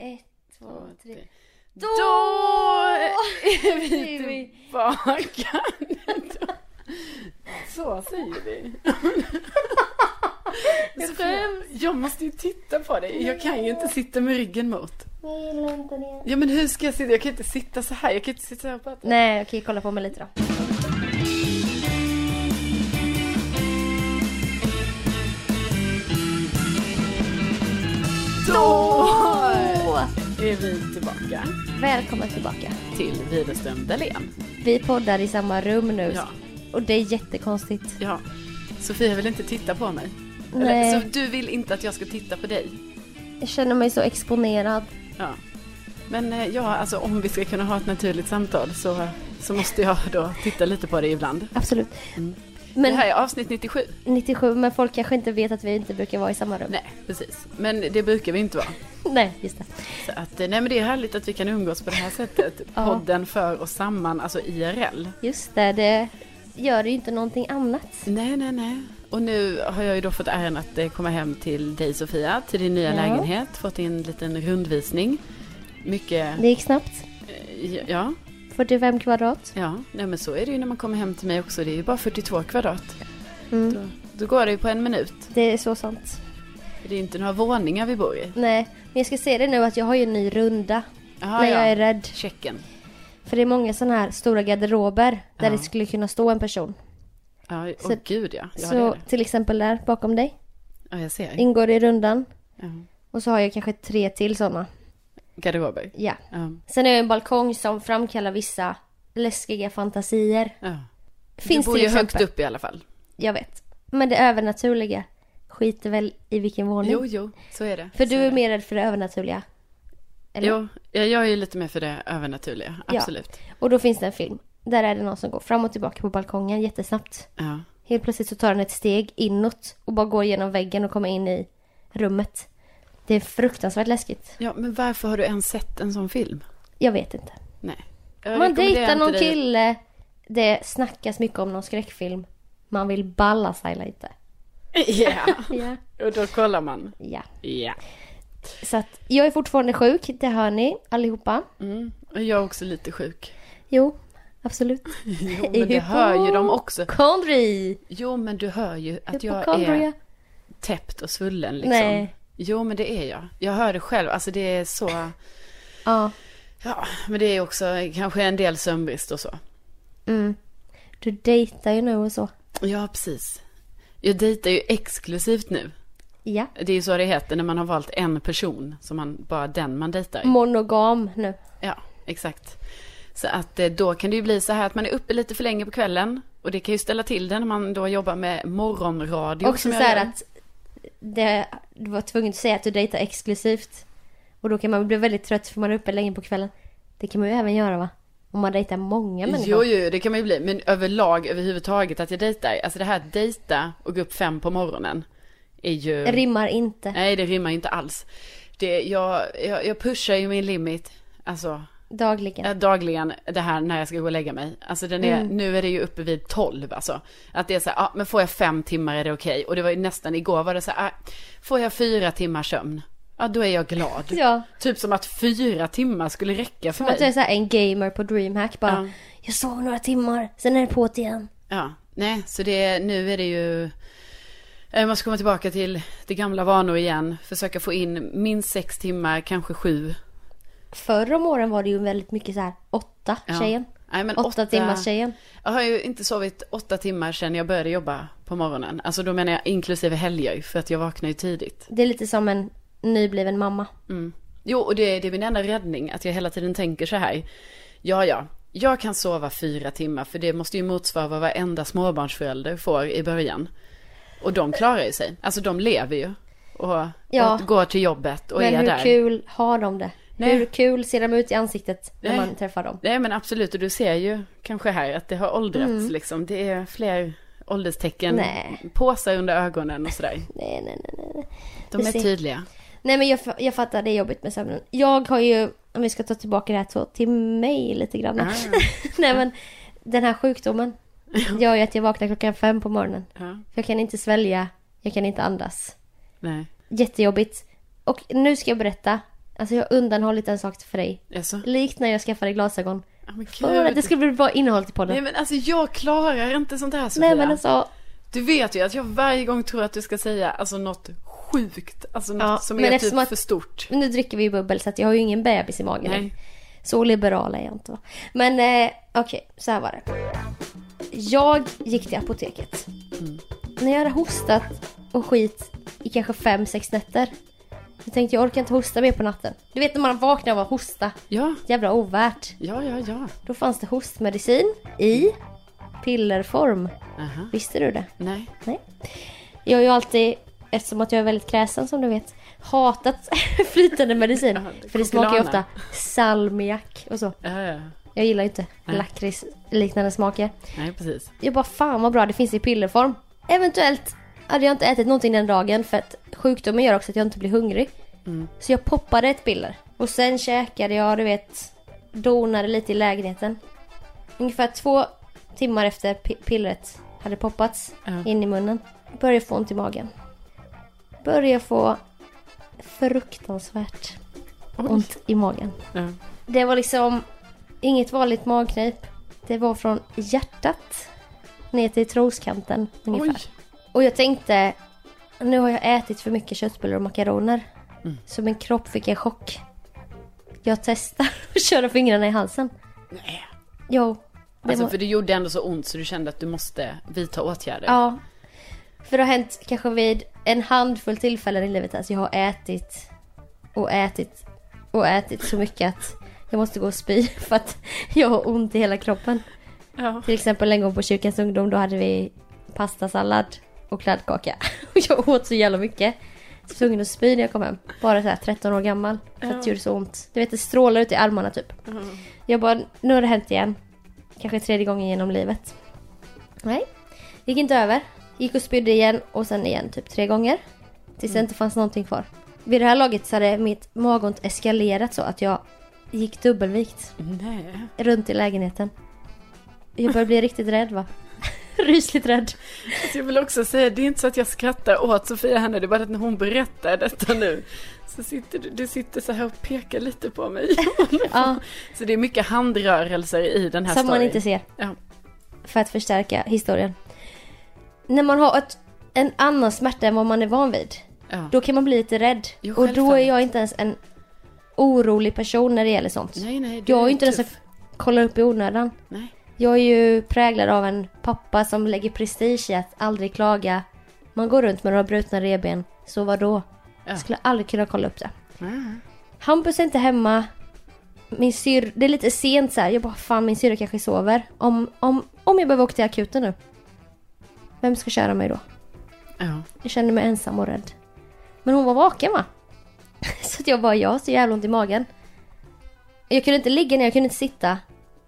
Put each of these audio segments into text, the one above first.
Ett, två, tre. Då Då är vi tillbaka. Så säger vi. Jag skäms. Jag måste ju titta på dig. Jag kan ju inte sitta med ryggen mot. Jag gillar inte det. Ja men hur ska jag sitta? Jag kan inte sitta så här. Jag kan inte sitta så här och prata. Nej, okej, kolla på mig lite då. Då är vi tillbaka Välkommen tillbaka. till Widerström Dahlén. Vi poddar i samma rum nu. Ja. Och det är jättekonstigt. Ja. Sofia vill inte titta på mig. Nej. Eller, så du vill inte att jag ska titta på dig? Jag känner mig så exponerad. Ja. Men eh, ja, alltså om vi ska kunna ha ett naturligt samtal så, så måste jag då titta lite på dig ibland. Absolut. Mm. Men Det här är avsnitt 97. 97, men folk kanske inte vet att vi inte brukar vara i samma rum. Nej, precis. Men det brukar vi inte vara. Nej, just det. Så att, eh, nej men det är härligt att vi kan umgås på det här sättet. Ja. Podden för oss samman, alltså IRL. Just det, det gör ju inte någonting annat. Nej, nej, nej. Och nu har jag ju då fått äran att eh, komma hem till dig Sofia, till din nya Ja. lägenhet. Fått en liten rundvisning. Mycket, Det gick snabbt. eh, ja, 45 kvadrat. ja, nej men så är det ju när man kommer hem till mig också. Det är ju bara 42 kvadrat. Mm. Då, då går det ju på en minut. Det är så sant. Det är inte några våningar vi bor i. Nej, men jag ska se det nu att jag har ju en ny runda. Jaha, när jag ja. är rädd. Checken. För det är många sådana här stora garderober där Ja. det skulle kunna stå en person. Ja, åh Så- gud ja. Ja, så till exempel där bakom dig ja, jag ser. ingår i rundan. Ja. Och så har jag kanske tre till sådana. Garderober. Ja. Ja. Sen är det en balkong som framkallar vissa läskiga fantasier. ja. Finns du bor ju högt upp i alla fall. Jag vet. Men det övernaturliga skiter väl i vilken våning. Jo, jo, så är det. För så du är det. mer rädd för det övernaturliga. Eller? Jo, jag, är ju lite mer för det övernaturliga. Ja. Absolut. Och då finns det en film. Där är det någon som går fram och tillbaka på balkongen jättesnabbt. Ja. Helt plötsligt så tar den ett steg inåt och bara går genom väggen och kommer in i rummet. Det är fruktansvärt läskigt. ja, men varför har du ens sett en sån film? Jag vet inte. Nej. Jag Man dejtar någon dig- kille. Det snackas mycket om någon skräckfilm. Man vill balla sig lite. Ja, Ja. och då kollar man. Ja. Ja. Så att jag är fortfarande sjuk, det hör ni allihopa. Mm. Och jag är också lite sjuk. Jo, absolut. Jo, men det hör ju de också. Kondri! Jo, men du hör ju att jag är täppt och svullen liksom. Nej. Jo, men det är jag. Jag hör det själv. Alltså det är så... Ja. Ja, men det är också kanske en del sömnbrist och så. Mm. Du dejtar ju nu och så. Ja, precis. Jag dejtar ju exklusivt nu. Ja. Det är ju så det heter när man har valt en person, som man, bara den man dejtar. Monogam nu. Ja, exakt. Så att eh, då kan det ju bli så här att man är uppe lite för länge på kvällen. Och det kan ju ställa till det när man då jobbar med morgonradio. Också så här att det, du var tvungen att säga att du dejtar exklusivt. Och då kan man bli väldigt trött för man är uppe länge på kvällen. Det kan man ju även göra va? Om man dejtar många människor. Jo, jo, det kan man ju bli. Men överlag, överhuvudtaget att jag dejtar. Alltså det här att dejta och gå upp fem på morgonen. Är ju... Rimmar inte. Nej, det rimmar inte alls. Det, jag, jag, jag pushar ju min limit. Alltså, Dagligen. eh, dagligen det här när jag ska gå och lägga mig. Alltså den är, Mm. nu är det ju uppe vid 12 alltså. Att det är så här, ja men får jag fem timmar är det okej. Och det var ju nästan igår var det så här, ah, får jag fyra timmar sömn? Ja då är jag glad. Ja. Typ som att fyra timmar skulle räcka för Som att du är mig. så här en gamer på DreamHack bara. Ja. Jag sov några timmar, sen är det på igen. Ja, nej så det, nu är det ju, jag måste komma tillbaka till det gamla vanor igen. Försöka få in minst sex timmar, kanske sju. Förr om åren var det ju väldigt mycket så här åtta Ja. tjejen. Nej, men Åtta, timmars tjejen. Jag har ju inte sovit åtta timmar sedan jag började jobba på morgonen. Alltså då menar jag inklusive helger, för att jag vaknar ju tidigt. Det är lite som en nybliven mamma. Mm. Jo, och det, det är min enda räddning, att jag hela tiden tänker så här. Ja, ja, jag kan sova fyra timmar, för det måste ju motsvara vad varenda småbarnsförälder får i början. Och de klarar ju sig. Alltså de lever ju. Och, Ja. och går till jobbet och Men är hur där. kul har de det? Nej. Hur kul ser de ut i ansiktet när Nej. man träffar dem? Nej men absolut, och du ser ju kanske här att det har åldrats Mm. liksom. Det är fler ålderstecken, Nej. påsar under ögonen och sådär. Nej, nej, nej, nej. De Det är ser- tydliga. Nej men jag, jag fattar, det är jobbigt med sömnen. Jag har ju, om vi ska ta tillbaka det här till mig lite grann. Ah. Nej men, den här sjukdomen gör ju att jag vaknar klockan fem på morgonen. Ja, För jag kan inte svälja, jag kan inte andas. nej. Jättejobbigt. Och nu ska jag berätta Alltså jag har undanhållit en sak för dig. Alltså, Likt när jag skaffade glasögon. ja, men För att det skulle bli bra innehåll till podden. Nej men alltså jag klarar inte sånt här Sofia. Nej men alltså, Du vet ju att jag varje gång tror att du ska säga alltså något sjukt. Alltså något Ja, som men är typ eftersom att- för stort. nu dricker vi ju bubbel så att jag har ju ingen bebis i magen. Nej. Så liberal är jag inte va. Men eh, okej, så här var det. Jag gick till apoteket. När jag hade hostat och skit i kanske fem sex nätter. Jag tänkte jag orkar inte hosta mer på natten. Du vet när man vaknar av att hosta. Ja, Jävla ovärt. ja, ja, ja. Då fanns det hostmedicin i pillerform. Aha. Visste du det? Nej. Nej. Jag har ju alltid, eftersom att jag är väldigt kräsen som du vet, hatat flytande medicin. Ja, för det smakar ju ofta salmiak och så. Ja, ja. Jag gillar ju inte Nej. lakrits liknande smaker. Nej, precis. Jag bara fan vad bra det finns i pillerform. Eventuellt hade jag inte ätit någonting den dagen för att sjukdomen gör också att jag inte blir hungrig. Mm. Så jag poppade ett piller. Och sen käkade jag, du vet, donade lite i lägenheten. Ungefär två timmar efter pi- pillret hade poppats Ja. in i munnen. Började få ont i magen. Började få fruktansvärt Oj. ont i magen. Ja. Det var liksom inget vanligt magknip. Det var från hjärtat ner till troskanten ungefär. Oj. Och jag tänkte, nu har jag ätit för mycket köttbullar och makaroner. Mm. Så min kropp fick en chock. Jag testar att köra fingrarna i halsen. Nej. Jo. Alltså var, för det gjorde ändå så ont så du kände att du måste vidta åtgärder. ja. För det har hänt kanske vid en handfull tillfällen i livet. Alltså jag har ätit och ätit och ätit så mycket att jag måste gå och spy för att jag har ont i hela kroppen. Ja. Till exempel en gång på kyrkans ungdom då hade vi pastasallad och kladdkaka. Och jag åt så jävla mycket. Så tvungen att spy när jag kom hem. Bara så här 13 år gammal. För att det gjorde så ont. Du vet det strålar ut i armarna typ. Jag bara, nu har det hänt igen. Kanske tredje gången genom livet. Nej, gick inte över. Gick och spydde igen och sen igen typ tre gånger. Tills det inte fanns någonting kvar. Vid det här laget så hade mitt magont eskalerat så att jag gick dubbelvikt Nej. runt i lägenheten. Jag började bli riktigt rädd va? Rysligt rädd. Så jag vill också säga, det är inte så att jag skrattar åt Sofia henne, det är bara att när hon berättar detta nu så sitter du, du sitter så här och pekar lite på mig. Ja, Så det är mycket handrörelser i den här som man storyn. inte ser. Ja. För att förstärka historien. När man har ett, en annan smärta än vad man är van vid. Ja. Då kan man bli lite rädd. Jo, och då är jag inte ens en orolig person när det gäller sånt. Nej, nej. Jag är inte tuff. som kollar upp i onödan. Nej. Jag är ju präglad av en pappa som lägger prestige i att aldrig klaga. Man går runt med några brutna revben. Så vad då? Ja. Jag skulle aldrig kunna kolla upp det. Mm. Hampus är inte hemma. Min syr, det är lite sent så här. Jag bara, fan min syrra kanske sover. Om, om, om jag behöver åka till akuten nu. Vem ska köra mig då? Ja. Jag kände mig ensam och rädd. Men hon var vaken va? Så att jag bara, jag har så jävla ont i magen. Jag kunde inte ligga ner, jag kunde inte sitta.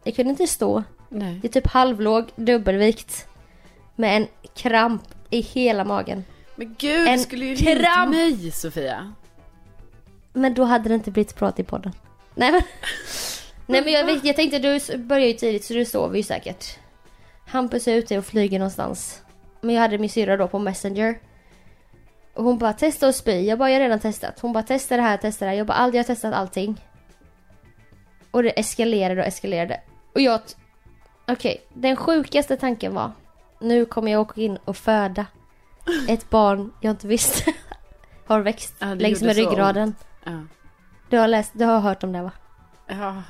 Jag kunde inte stå. Nej. Jag typ halvlåg, dubbelvikt. Med en kramp i hela magen. Men gud, En du skulle ju kramp. ringt mig Sofia. Men då hade det inte blivit prat i podden. Nej men. Nej men jag, jag tänkte du börjar ju tidigt så du sover ju säkert. Hampus är ute och flyger någonstans. Men jag hade min syrra då på Messenger. Och hon bara testa och spy. Jag bara jag har redan testat. Hon bara testa det här, testa det här. Jag bara aldrig jag har testat allting. Och det eskalerade och eskalerade. Och jag... Okej, den sjukaste tanken var. Nu kommer jag åka in och föda. Ett barn jag inte visste har växt Ja, längs med ryggraden. Ja. Du har läst, du har hört om det va? Ja.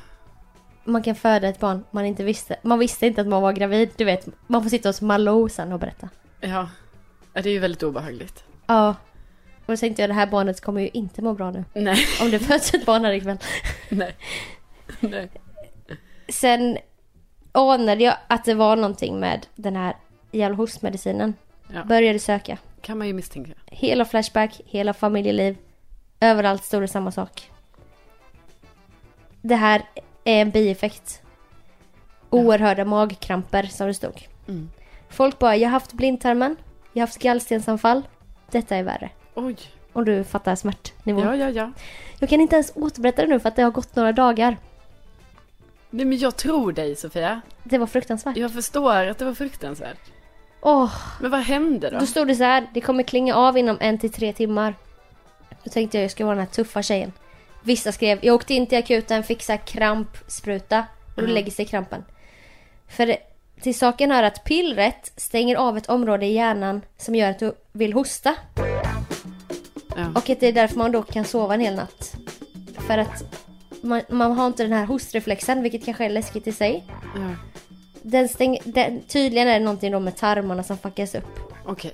Man kan föda ett barn man inte visste. Man visste inte att man var gravid. Du vet, man får sitta hos Malou sen och berätta. Ja. Ja, det är ju väldigt obehagligt. Ja. Och då tänkte jag det här barnet kommer ju inte må bra nu. Nej, Om det föds ett barn här ikväll. nej. Nej. Sen anade jag att det var någonting med den här jävla hostmedicinen. Ja. Började söka. Kan man ju misstänka. Hela Flashback, hela familjeliv. Överallt stod det samma sak. Det här är en bieffekt. Oerhörda magkramper som det stod. Mm. Folk bara, jag har haft blindtarmen, jag har haft gallstensanfall. Detta är värre. Oj. Om du fattar smärtnivån. Ja, ja, ja. Jag kan inte ens återberätta det nu för att det har gått några dagar. Nej, men jag tror dig Sofia. Det var fruktansvärt. Jag förstår att det var fruktansvärt. Åh, Men vad hände då? då stod det så här, det kommer klinga av inom en till tre timmar. Då tänkte jag, jag ska vara den här tuffa tjejen. Vissa skrev, jag åkte in till akuten, här krampspruta och då lägger sig krampen. För till saken hör att pillret stänger av ett område i hjärnan som gör att du vill hosta. Ja. Och att det är därför man då kan sova en hel natt. För att man, man har inte den här hostreflexen, vilket kanske är läskigt i sig. Ja. Den stäng, den, tydligen är det någonting då med tarmarna som fuckas upp. Okej.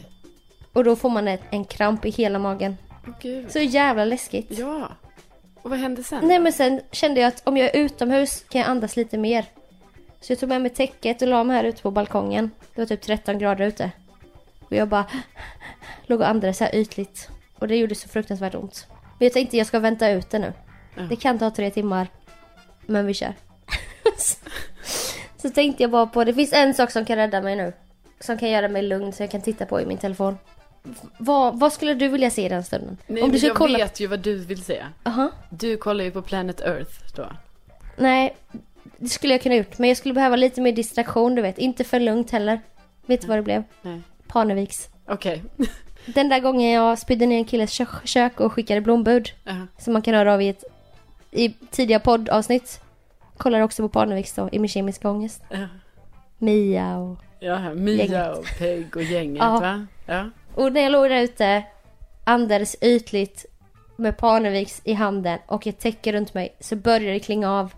Och då får man ett, en kramp i hela magen. Gud. Så jävla läskigt. Ja. Och vad hände sen? Nej men sen kände jag att om jag är utomhus kan jag andas lite mer. Så jag tog med mig täcket och la mig här ute på balkongen. Det var typ 13 grader ute. Och jag bara låg och andades så här ytligt. Och det gjorde så fruktansvärt ont. Men jag tänkte jag ska vänta ut det nu. Det kan ta tre timmar. Men vi kör. så tänkte jag bara på, det finns en sak som kan rädda mig nu. Som kan göra mig lugn så jag kan titta på i min telefon. Vad, vad skulle du vilja se i den stunden? Nej, om du jag kolla... vet ju vad du vill se. Aha. Du kollar ju på Planet Earth då. Nej, det skulle jag kunna gjort. Men jag skulle behöva lite mer distraktion, du vet. Inte för lugnt heller. Vet du vad det blev? Nej. Parneviks. Okej. Den där gången jag spydde ner en killes kö- kök och skickade blombud. Ja. Som man kan höra av i ett i tidiga poddavsnitt. Kollar också på Parneviks då, i min kemiska ångest. Ja. Mia och... Ja, Mia Gänget. och Peg och gänget Ja. va? Ja. Och när jag låg där ute, andades ytligt med Parneviks i handen och ett täcke runt mig så började det klinga av.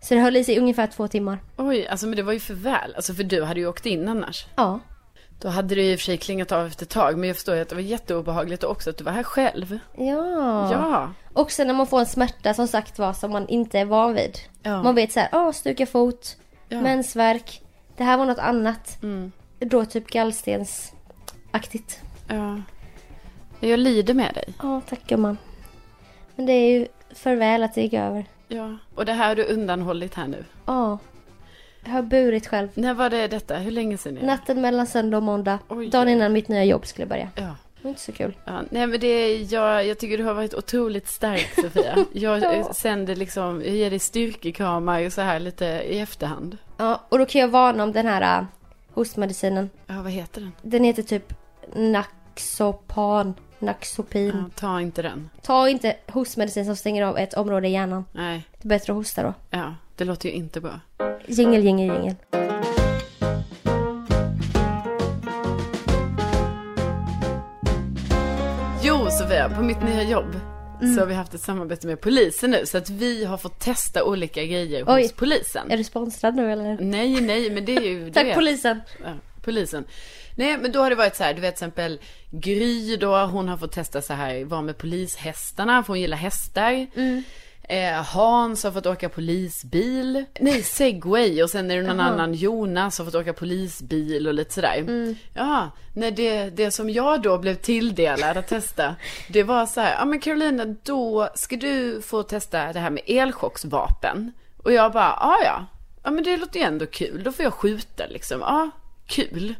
Så det höll i sig ungefär två timmar. Oj, alltså men det var ju för väl. Alltså för du hade ju åkt in annars. Ja. Då hade det i och för sig klingat av efter ett tag. Men jag förstår ju att det var jätteobehagligt också att du var här själv. Ja. Ja. Också när man får en smärta som sagt var som man inte är van vid. Ja. Man vet så här, åh stuka fot, Ja. mensvärk. Det här var något annat. Mm. Då typ gallstensaktigt. Ja. Jag lider med dig. Ja, tack gumman. Men det är ju för väl att det gick över. Ja. Och det här har du undanhållit här nu. Ja. Jag har burit själv. När var det detta? Hur länge sedan är det? Natten mellan söndag och måndag. Oj, dagen innan mitt nya jobb skulle börja. Ja. Det var inte så kul. Ja, nej men det jag, jag tycker du har varit otroligt stark Sofia. Jag Ja. sänder liksom, jag ger dig styrkekramar så här lite i efterhand. Ja, och då kan jag varna om den här uh, hostmedicinen. Ja, vad heter den? Den heter typ Naxopan. Naxopin. Ja, ta inte den. Ta inte hostmedicin som stänger av ett område i hjärnan. Nej, Det är bättre att hosta då. ja, det låter ju inte bra. Jingel, jingel, jingel. Sofia, på mitt nya jobb Mm. så har vi haft ett samarbete med polisen nu. Så att vi har fått testa olika grejer Oj. hos polisen. Är du sponsrad nu eller? Nej, nej, men det är ju... Tack vet. polisen. Ja, polisen. Nej, men då har det varit så här, du vet till exempel Gry då, hon har fått testa så här, vara med polishästarna, för hon gillar hästar. Eh, Hans har fått åka polisbil. Nej, segway. Och sen är det någon Jaha. annan, Jonas, har fått åka polisbil och lite sådär. Ja, nej, det, det som jag då blev tilldelad att testa, det var så här, ja men Carolina, då ska du få testa det här med elchocksvapen. Och jag bara, ja ja. Ja men det låter ju ändå kul, då får jag skjuta liksom. Ja, kul.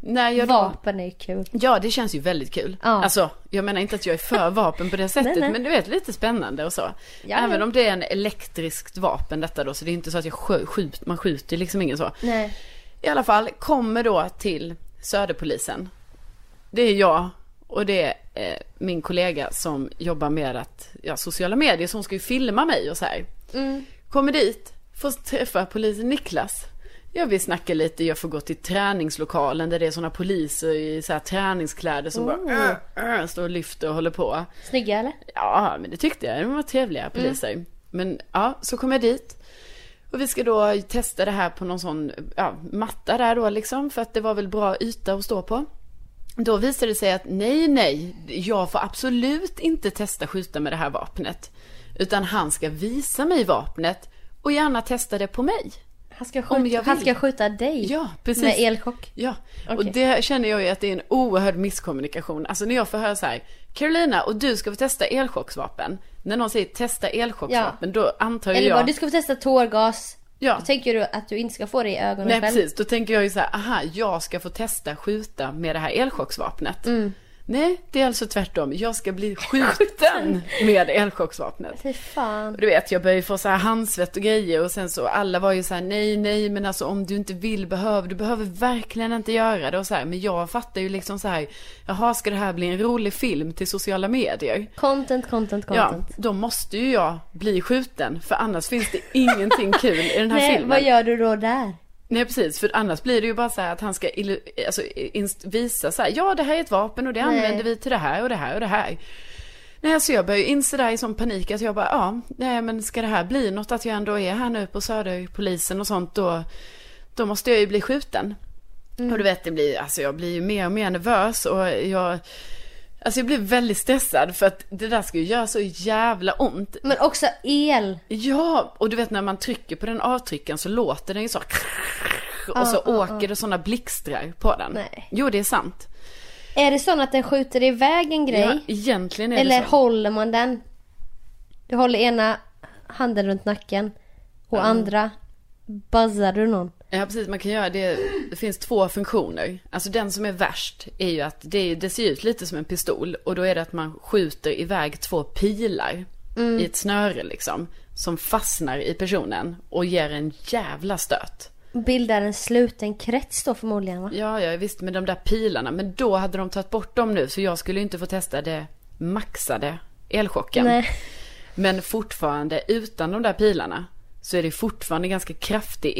När jag då... Vapen är kul. Ja, det känns ju väldigt kul. Ja. Alltså, jag menar inte att jag är för vapen på det sättet, Nej, nej. men du vet, lite spännande och så. Ja, Även ja. om det är en elektriskt vapen detta då, så det är inte så att jag skj- skjut, man skjuter liksom ingen så. Nej. I alla fall, kommer då till Söderpolisen. Det är jag och det är eh, min kollega som jobbar med att, ja, sociala medier, så hon ska ju filma mig och så här. Mm. Kommer dit, får träffa polisen Niklas. Jag vill snacka lite, jag får gå till träningslokalen där det är sådana poliser i så här träningskläder som Oh. bara äh, äh, står och lyfter och håller på. Snygga eller? Ja, men det tyckte jag. De var trevliga poliser. Men ja, så kom jag dit. Och vi ska då testa det här på någon sån ja, matta där då liksom. För att det var väl bra yta att stå på. Då visade det sig att nej, nej, jag får absolut inte testa skjuta med det här vapnet. Utan han ska visa mig vapnet och gärna testa det på mig. Han ska Om skjuta, jag han ska skjuta dig. Ja, precis. Med elchock. Ja, och Okej. det känner jag ju att det är en oerhörd misskommunikation. Alltså när jag får höra så här, Carolina och du ska få testa elchocksvapen. När någon säger testa elchocksvapen, då antar Eller jag... bara, du ska få testa tårgas. Ja. Då tänker du att du inte ska få det i ögonen Nej själv. precis, då tänker jag ju så här, aha, jag ska få testa skjuta med det här elchocksvapnet. Mm. Nej, det är alltså tvärtom. Jag ska bli skjuten med elchocksvapnet. Fy fan. Och du vet, jag började få så här handsvett och grejer och sen så alla var ju så här nej, nej, men alltså om du inte vill behöver, du behöver verkligen inte göra det och så här. Men jag fattar ju liksom så här, jaha, ska det här bli en rolig film till sociala medier? Content, content, Ja, content. då måste ju jag bli skjuten, för annars finns det ingenting kul i den här Nej, filmen. vad gör du då där? Nej precis, för annars blir det ju bara så här att han ska alltså, visa så här, ja det här är ett vapen och det Nej. använder vi till det här och det här och det här. Nej, så jag börjar ju inse där i sån panik att jag bara, ja, nej men ska det här bli något att jag ändå är här nu på Söderpolisen och sånt då, då måste jag ju bli skjuten. Och du vet, det blir, alltså jag blir ju mer och mer nervös och jag, alltså jag blir väldigt stressad för att det där ska ju göra så jävla ont. Men också el. Ja, och du vet när man trycker på den avtrycken så låter den ju så. Och så Ah, ah, åker det sådana blixtrar på den. Nej. Jo, det är sant. Är det så att den skjuter iväg en grej? Ja, egentligen är Eller det så. håller man den? Du håller ena handen runt nacken och andra buzzar du någon. Ja, precis. Man kan göra det. Det finns två funktioner. Alltså den som är värst är ju att det, det ser ut lite som en pistol. Och då är det att man skjuter iväg två pilar i ett snöre liksom. Som fastnar i personen och ger en jävla stöt. Bildar en sluten krets då förmodligen va? Ja, ja visst med de där pilarna. Men då hade de tagit bort dem nu så jag skulle inte få testa det maxade elchocken. Nej. Men fortfarande utan de där pilarna så är det fortfarande ganska kraftig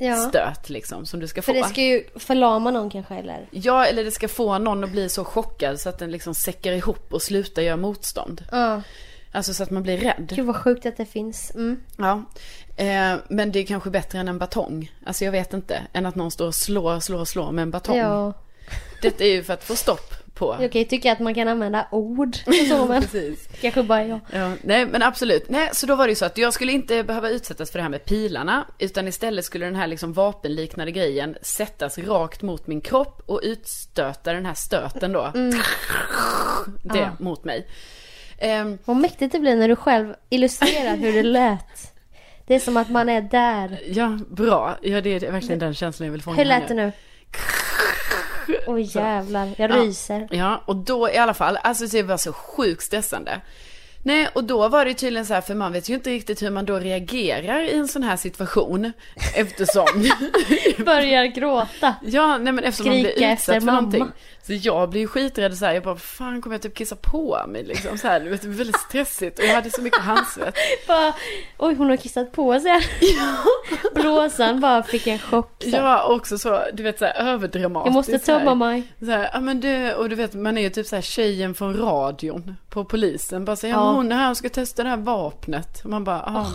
elstöt liksom som du ska För få. det ska ju förlama någon kanske eller? Ja, eller det ska få någon att bli så chockad så att den liksom säckar ihop och slutar göra motstånd. Ja. Alltså så att man blir rädd. Gud vad sjukt att det finns. Mm. Ja. Eh, men det är kanske bättre än en batong. Alltså jag vet inte. Än att någon står och slår, slår, slår med en batong. Ja. Detta är ju för att få stopp på... Jag kan ju tycka att man kan använda ord och så men Precis. kanske bara jag. Ja, nej men absolut. Nej, så då var det ju så att jag skulle inte behöva utsättas för det här med pilarna. Utan istället skulle den här liksom vapenliknande grejen sättas rakt mot min kropp och utstöta den här stöten då. Det mot mig. Ehm, Vad mäktigt det blir när du själv illustrerar hur det lät. Det är som att man är där. ja, bra. Ja, det är verkligen den känslan jag vill fånga Hur lät det nu? Oj jävlar, jag Ja. ryser. Ja, och då i alla fall, alltså det var så sjukt stressande. Nej, och då var det tydligen så här, för man vet ju inte riktigt hur man då reagerar i en sån här situation. Eftersom, Börjar gråta. ja, nej men eftersom man Skrika blir efter utsatt för mamma. någonting. Så jag blir ju skiträdd så här, jag bara, fan kommer jag typ kissa på mig liksom så här, det var väldigt stressigt och jag hade så mycket handsvett. Bara, oj hon har kissat på sig. Blåsan bara fick en chock. så. Ja, också så, du vet så här överdramatiskt. jag måste så tömma mig. Så här, ja men du, och du vet man är ju typ så här tjejen från radion på polisen. Bara säger, ja. Hon är här och ska testa det här vapnet. Och man bara, ja.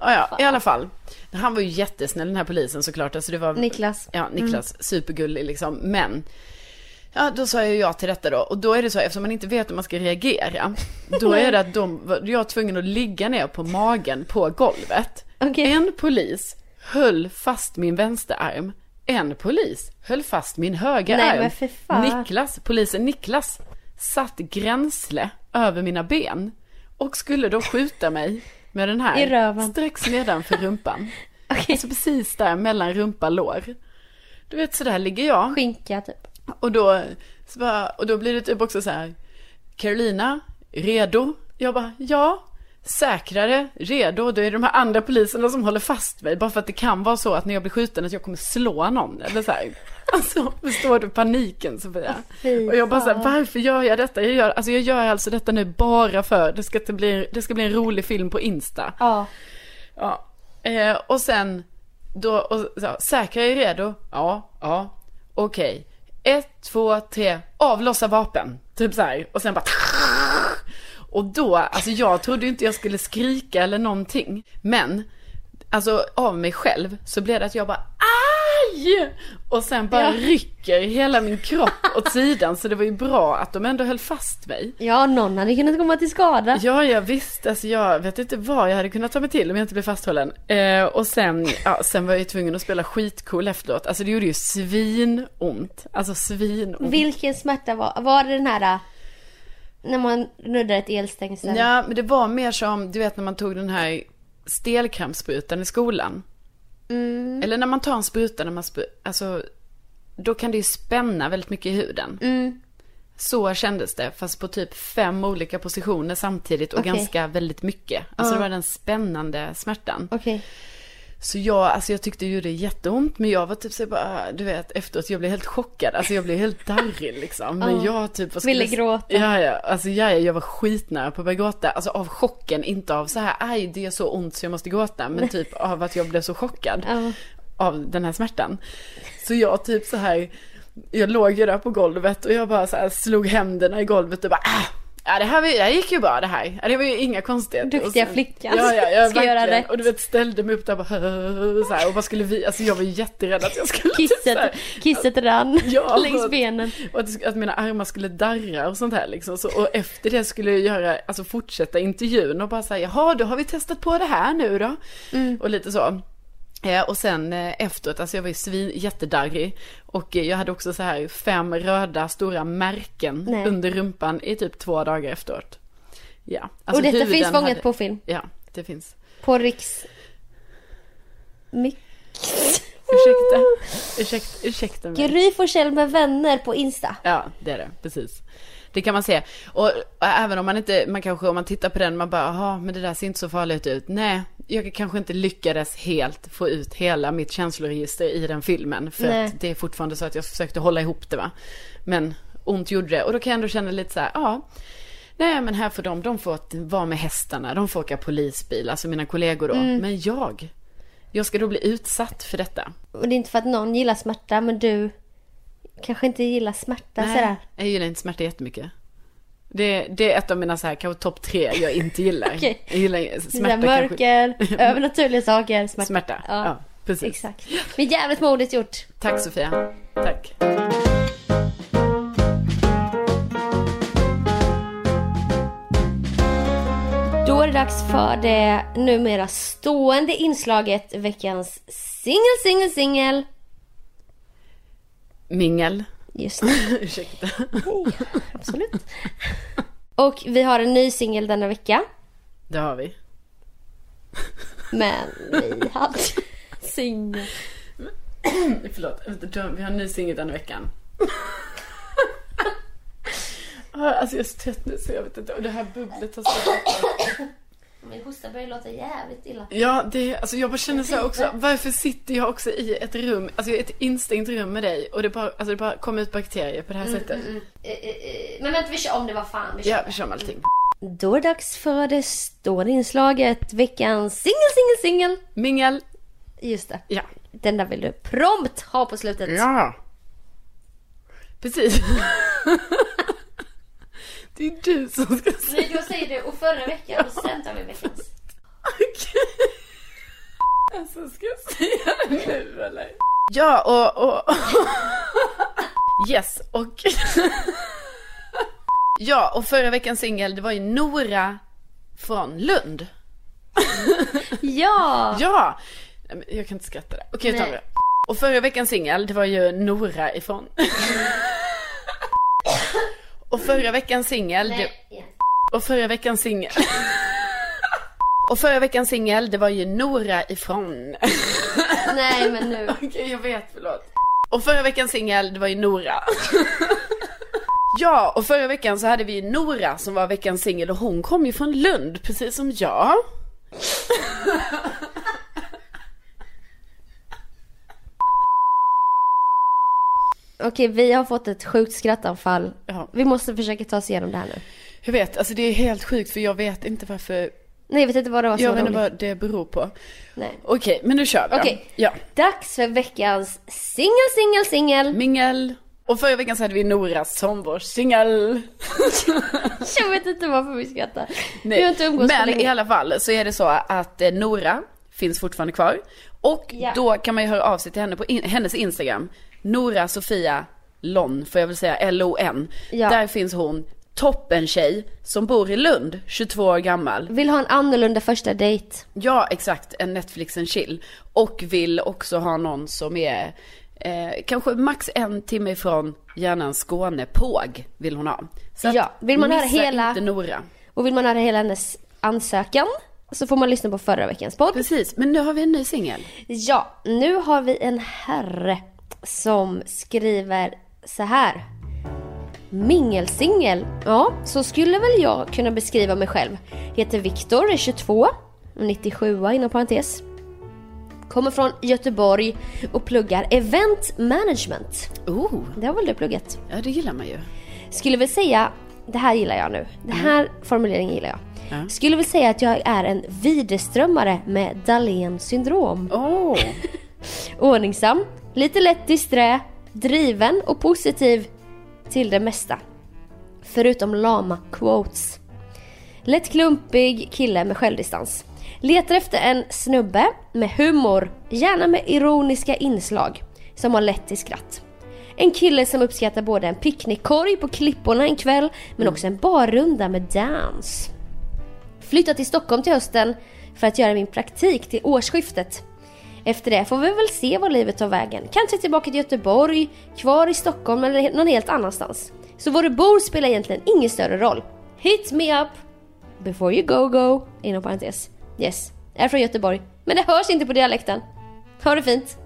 Ja, ja, i alla fall. Han var ju jättesnäll den här polisen såklart. Alltså det var, Niklas. Ja, Niklas, supergullig liksom. Men, ja då sa jag ja till detta då. Och då är det så, eftersom man inte vet hur man ska reagera. Då är det att de, jag var tvungen att ligga ner på magen på golvet. Okej. En polis höll fast min vänsterarm. En polis höll fast min högra Nej, arm. Niklas, polisen Niklas, satt gränsle över mina ben. Och skulle då skjuta mig med den här. I röven. Strax nedanför rumpan. Okej. Alltså precis där mellan rumpa och lår. Du vet så där ligger jag. Skinka typ. Och då, så bara, och då blir det typ också så här. Carolina, redo? Jag bara, ja. Säkrare, redo. Då är det de här andra poliserna som håller fast mig. Bara för att det kan vara så att när jag blir skjuten att jag kommer slå någon. Eller så här. Alltså, förstår du paniken Sofia? Fy Och jag bara så här, fan. varför gör jag detta? Jag gör, alltså jag gör alltså detta nu bara för, det ska, bli, det ska bli en rolig film på Insta. Ja. Ja. Eh, och sen, då, och, så, säkra är redo? Ja, ja. Okej. Ett, två, tre, avlossa vapen. Typ så här. Och sen bara Och då, alltså jag trodde inte jag skulle skrika eller någonting. Men, alltså av mig själv så blev det att jag bara aj! Och sen bara Ja. rycker hela min kropp åt sidan. Så det var ju bra att de ändå höll fast mig. Ja, någon hade kunnat komma till skada. Ja, jag visst. Alltså jag vet inte vad jag hade kunnat ta mig till om jag inte blev fasthållen. Eh, och sen, ja, sen var jag ju tvungen att spela skitcool efteråt. Alltså det gjorde ju svinont. Alltså svinont. Vilken smärta var, var det den här när man nuddar ett elstängsel? Ja, men det var mer som, du vet när man tog den här stelkrampssprutan i skolan. Mm. Eller när man tar en spruta när man spru- alltså då kan det ju spänna väldigt mycket i huden. Mm. Så kändes det, fast på typ fem olika positioner samtidigt och Okej. ganska väldigt mycket. Alltså det var den spännande smärtan. Okej. Så jag, alltså jag tyckte ju det jätteont, men jag var typ så bara, du vet, efteråt, jag blev helt chockad. Alltså jag blev helt darrig liksom. Men jag typ... skulle- Ville gråta. Ja, ja, alltså ja, ja, jag var skitnära på att börja gråta. Alltså av chocken, inte av så här, aj det är så ont så jag måste gråta. Men typ av att jag blev så chockad Ja. av den här smärtan. Så jag typ så här, jag låg ju där på golvet och jag bara så slog händerna i golvet och bara, ah! Ja det här, det här gick ju bra det här. Ja, det var ju inga konstigheter. Duktiga sen- flickan. Ja, ja, ja Ska göra rätt. Och du vet ställde mig upp där och bara så här, och vad skulle vi, alltså jag var jätterädd att jag skulle Kisset, kisset rann Ja, längs benen. och att, att mina armar skulle darra och sånt här liksom. Så, och efter det skulle jag göra, alltså fortsätta intervjun och bara säga, jaha då har vi testat på det här nu då. Mm. Och lite så. Eh, och sen eh, efteråt, alltså jag var ju svin, jättedarrig. Och eh, jag hade också så här fem röda stora märken Nej. under rumpan i typ två dagar efteråt. Ja. Alltså och detta finns fångat hade- på film. Ja, det finns. På Riks... Mix. Ursäkta, ursäkta, ursäkta mig. Gry Forssell med vänner på Insta. Ja, det är det, precis. Det kan man se. Och, även om man inte, man kanske om man tittar på den, man bara, jaha, men det där ser inte så farligt ut. Nej, jag kanske inte lyckades helt få ut hela mitt känsloregister i den filmen. För Nej. att det är fortfarande så att jag försökte hålla ihop det va. Men ont gjorde det. Och då kan jag ändå känna lite så här, ja. Nej men här får de, de får vara med hästarna, de får åka polisbil, alltså mina kollegor då. Mm. Men jag, jag ska då bli utsatt för detta. Och det är inte för att någon gillar smärta, men du kanske inte gillar smärta sådär. jag gillar inte smärta jättemycket. Det, det är ett av mina så här, kanske topp tre jag inte gillar. Okej. Jag gillar Smärta, smärta kanske. mörker, övernaturliga saker, smärta. Smärta, Ja, ja, precis. Exakt. Men jävligt modigt gjort. Tack Sofia. Tack. Då är det dags för det numera stående inslaget veckans singel, singel, singel. Mingel. Just det, Ursäkta. absolut. Och vi har en ny singel denna vecka. Det har vi. Men vi hade singel. Förlåt, vi har en ny singel den veckan. Ah, Alltså jag är så trött nu så jag vet inte. Och det här bubblet har stått Min hosta börjar låta jävligt illa. Ja, det, alltså jag bara känner så här också. Varför sitter jag också i ett rum, alltså ett instängt rum med dig och det bara, alltså det bara kommer ut bakterier på det här sättet. Eh, eh, eh, Men vänta, vi kör om det var fan. Vi kör. Ja, vi kör med allting. Då är det dags för det stående inslaget veckans singel, singel, singel. Mingel. Just det. Ja. Den där vill du prompt ha på slutet. Ja. Precis. Det är du som ska säga. Nej, då säger du och förra veckan och sen tar vi veckans. Okej. Alltså ska jag säga det nu eller? Ja och, och... Yes och... Ja och förra veckans singel det var ju Nora från Lund. Ja! Ja! Jag kan inte skratta där. Okej, jag tar det. Och förra veckans singel, det var ju Nora ifrån. Och förra veckans singel, det... Och förra veckans singel. Och förra veckans singel, det var ju Nora ifrån. Nej, men nu. Okej, jag vet, förlåt. Och förra veckans singel, det var ju Nora. Ja, och förra veckan så hade vi Nora som var veckans singel och hon kom ju från Lund, precis som jag. Okej, vi har fått ett sjukt skrattanfall. Ja. Vi måste försöka ta oss igenom det här nu. Jag vet, alltså det är helt sjukt för jag vet inte varför, Nej, jag vet inte vad det var som jag var vet inte roligt. vad det beror på. Nej. Okej, men nu kör vi då. Okej. Ja. Dags för veckans singel, singel, singel. Mingel. Och förra veckan så hade vi Nora som vår singel. Jag vet inte varför vi skrattar. Vi har inte umgåtts på Men länge. i alla fall så är det så att eh, Nora finns fortfarande kvar. Och Ja. då kan man ju höra av sig till henne på in, hennes Instagram. Nora Sofia Lon, får jag väl säga, L-O-N. Ja. Där finns hon, toppen tjej, som bor i Lund, 22 år gammal. Vill ha en annorlunda första dejt. Ja, exakt, en Netflix and chill. Och vill också ha någon som är eh, kanske max en timme ifrån, gärna en Skånepåg vill hon ha. Så att Ja, vill man höra missa hela- inte Nora. Och vill man höra hela hennes ansökan så får man lyssna på förra veckans podd. Precis, men nu har vi en ny singel. Ja, nu har vi en herre som skriver så här. Mingelsingel. Ja, så skulle väl jag kunna beskriva mig själv. Heter Viktor, är 22, 97 inom parentes. Kommer från Göteborg och pluggar event management. Oh, Det har väl du pluggat? ja det gillar man ju. Skulle väl säga, det här gillar jag nu. Den här formuleringen gillar jag. Ja. Skulle väl säga att jag är en Widerströmmare med Dahlén syndrom. Åh, Ordningsam, lite lätt disträ, driven och positiv till det mesta. Förutom lama quotes. Lätt klumpig kille med självdistans. Letar efter en snubbe med humor, gärna med ironiska inslag, som har lätt till skratt. En kille som uppskattar både en picknickkorg på klipporna en kväll, men också en barrunda med dans. Flyttar till Stockholm till hösten för att göra min praktik till årsskiftet. Efter det får vi väl se var livet tar vägen. Kanske tillbaka till Göteborg, kvar i Stockholm eller någon helt annanstans. Så var du bor spelar egentligen ingen större roll. Hit me up before you go go, inom parentes. Yes, är från Göteborg. Men det hörs inte på dialekten. Ha det fint.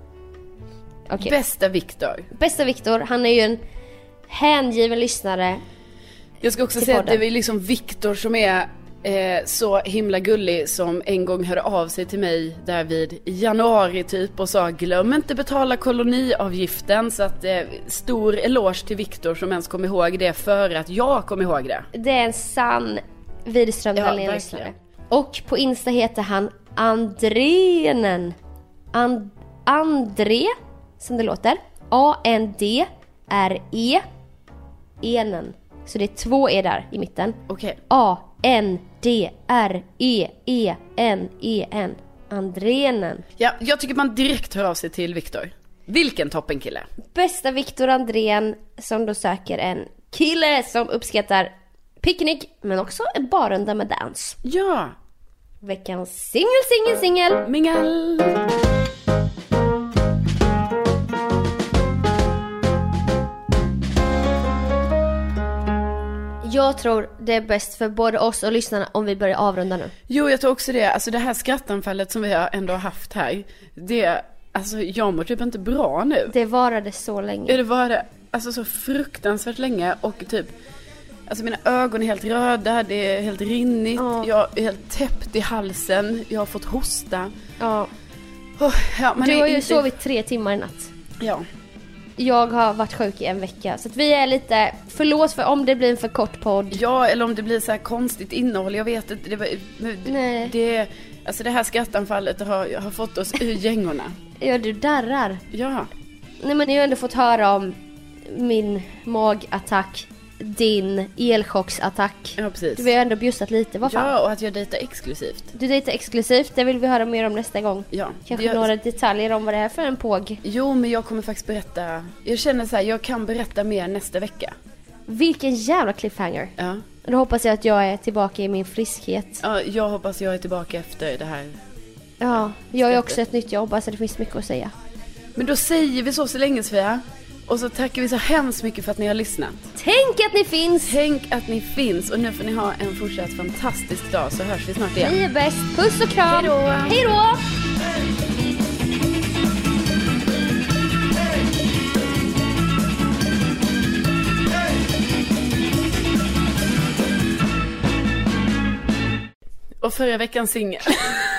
Okej. bästa Viktor. Bästa Viktor, han är ju en hängiven lyssnare. Jag ska också säga att det podden. är liksom Viktor som är eh, så himla gullig som en gång hörde av sig till mig där vid januari typ och sa glöm inte betala koloniavgiften så att eh, stor eloge till Viktor som ens kom ihåg det före att jag kom ihåg det. Det är en sann Widerström Ja. Och på Insta heter han Andrenen. And, André, som det låter. A-N-D-R-E. Enen. Så det är två E där i mitten. Okej. A-N-D-R-E-E-N-E-N. Andrenen. Ja, jag tycker man direkt hör av sig till Viktor. Vilken toppenkille. Bästa Viktor Andrén som då söker en kille som uppskattar picknick men också en barrunda med dans. Ja, Veckans singel, singel, singel. mingel. Jag tror det är bäst för både oss och lyssnarna om vi börjar avrunda nu. Jo, jag tror också det. Alltså det här skrattanfallet som vi har ändå haft här. Det, alltså jag mår typ inte bra nu. Det varade så Ja, länge. det var det. Alltså så fruktansvärt länge och typ Alltså mina ögon är helt röda, det är helt rinnigt, Ja. jag är helt täppt i halsen, jag har fått hosta. Ja. Oh, ja, Du har ju inte- sovit tre timmar i natt. Ja. Jag har varit sjuk i en vecka så att vi är lite, förlåt för om det blir en för kort podd. ja, eller om det blir så här konstigt innehåll, jag vet inte. Det, var- Nej. det, alltså det här skrattanfallet har, har fått oss ur gängorna. Ja, du darrar. Ja, Nej men ni har ändå fått höra om min magattack, din elchocksattack. ja precis. Du har ju ändå bjussat lite, vad fan. Ja, och att jag dejtar exklusivt. Du dejtar exklusivt, det vill vi höra mer om nästa gång. Ja. Kanske jag, några detaljer om vad det är för en påg. Jo, men jag kommer faktiskt berätta. Jag känner så här, jag kan berätta mer nästa vecka. Vilken jävla cliffhanger. Ja. Då hoppas jag att jag är tillbaka i min friskhet. Ja, jag hoppas jag är tillbaka efter det här. Ja, jag är också ett nytt jobb, alltså det finns mycket att säga. Men då säger vi så så länge Sofia. Och så tackar vi så hemskt mycket för att ni har lyssnat. Tänk att ni finns! Tänk att ni finns och nu får ni ha en fortsatt fantastisk dag så hörs vi snart igen. Ni är bäst, puss och kram! Hej då. Hej då! Och förra veckans singel.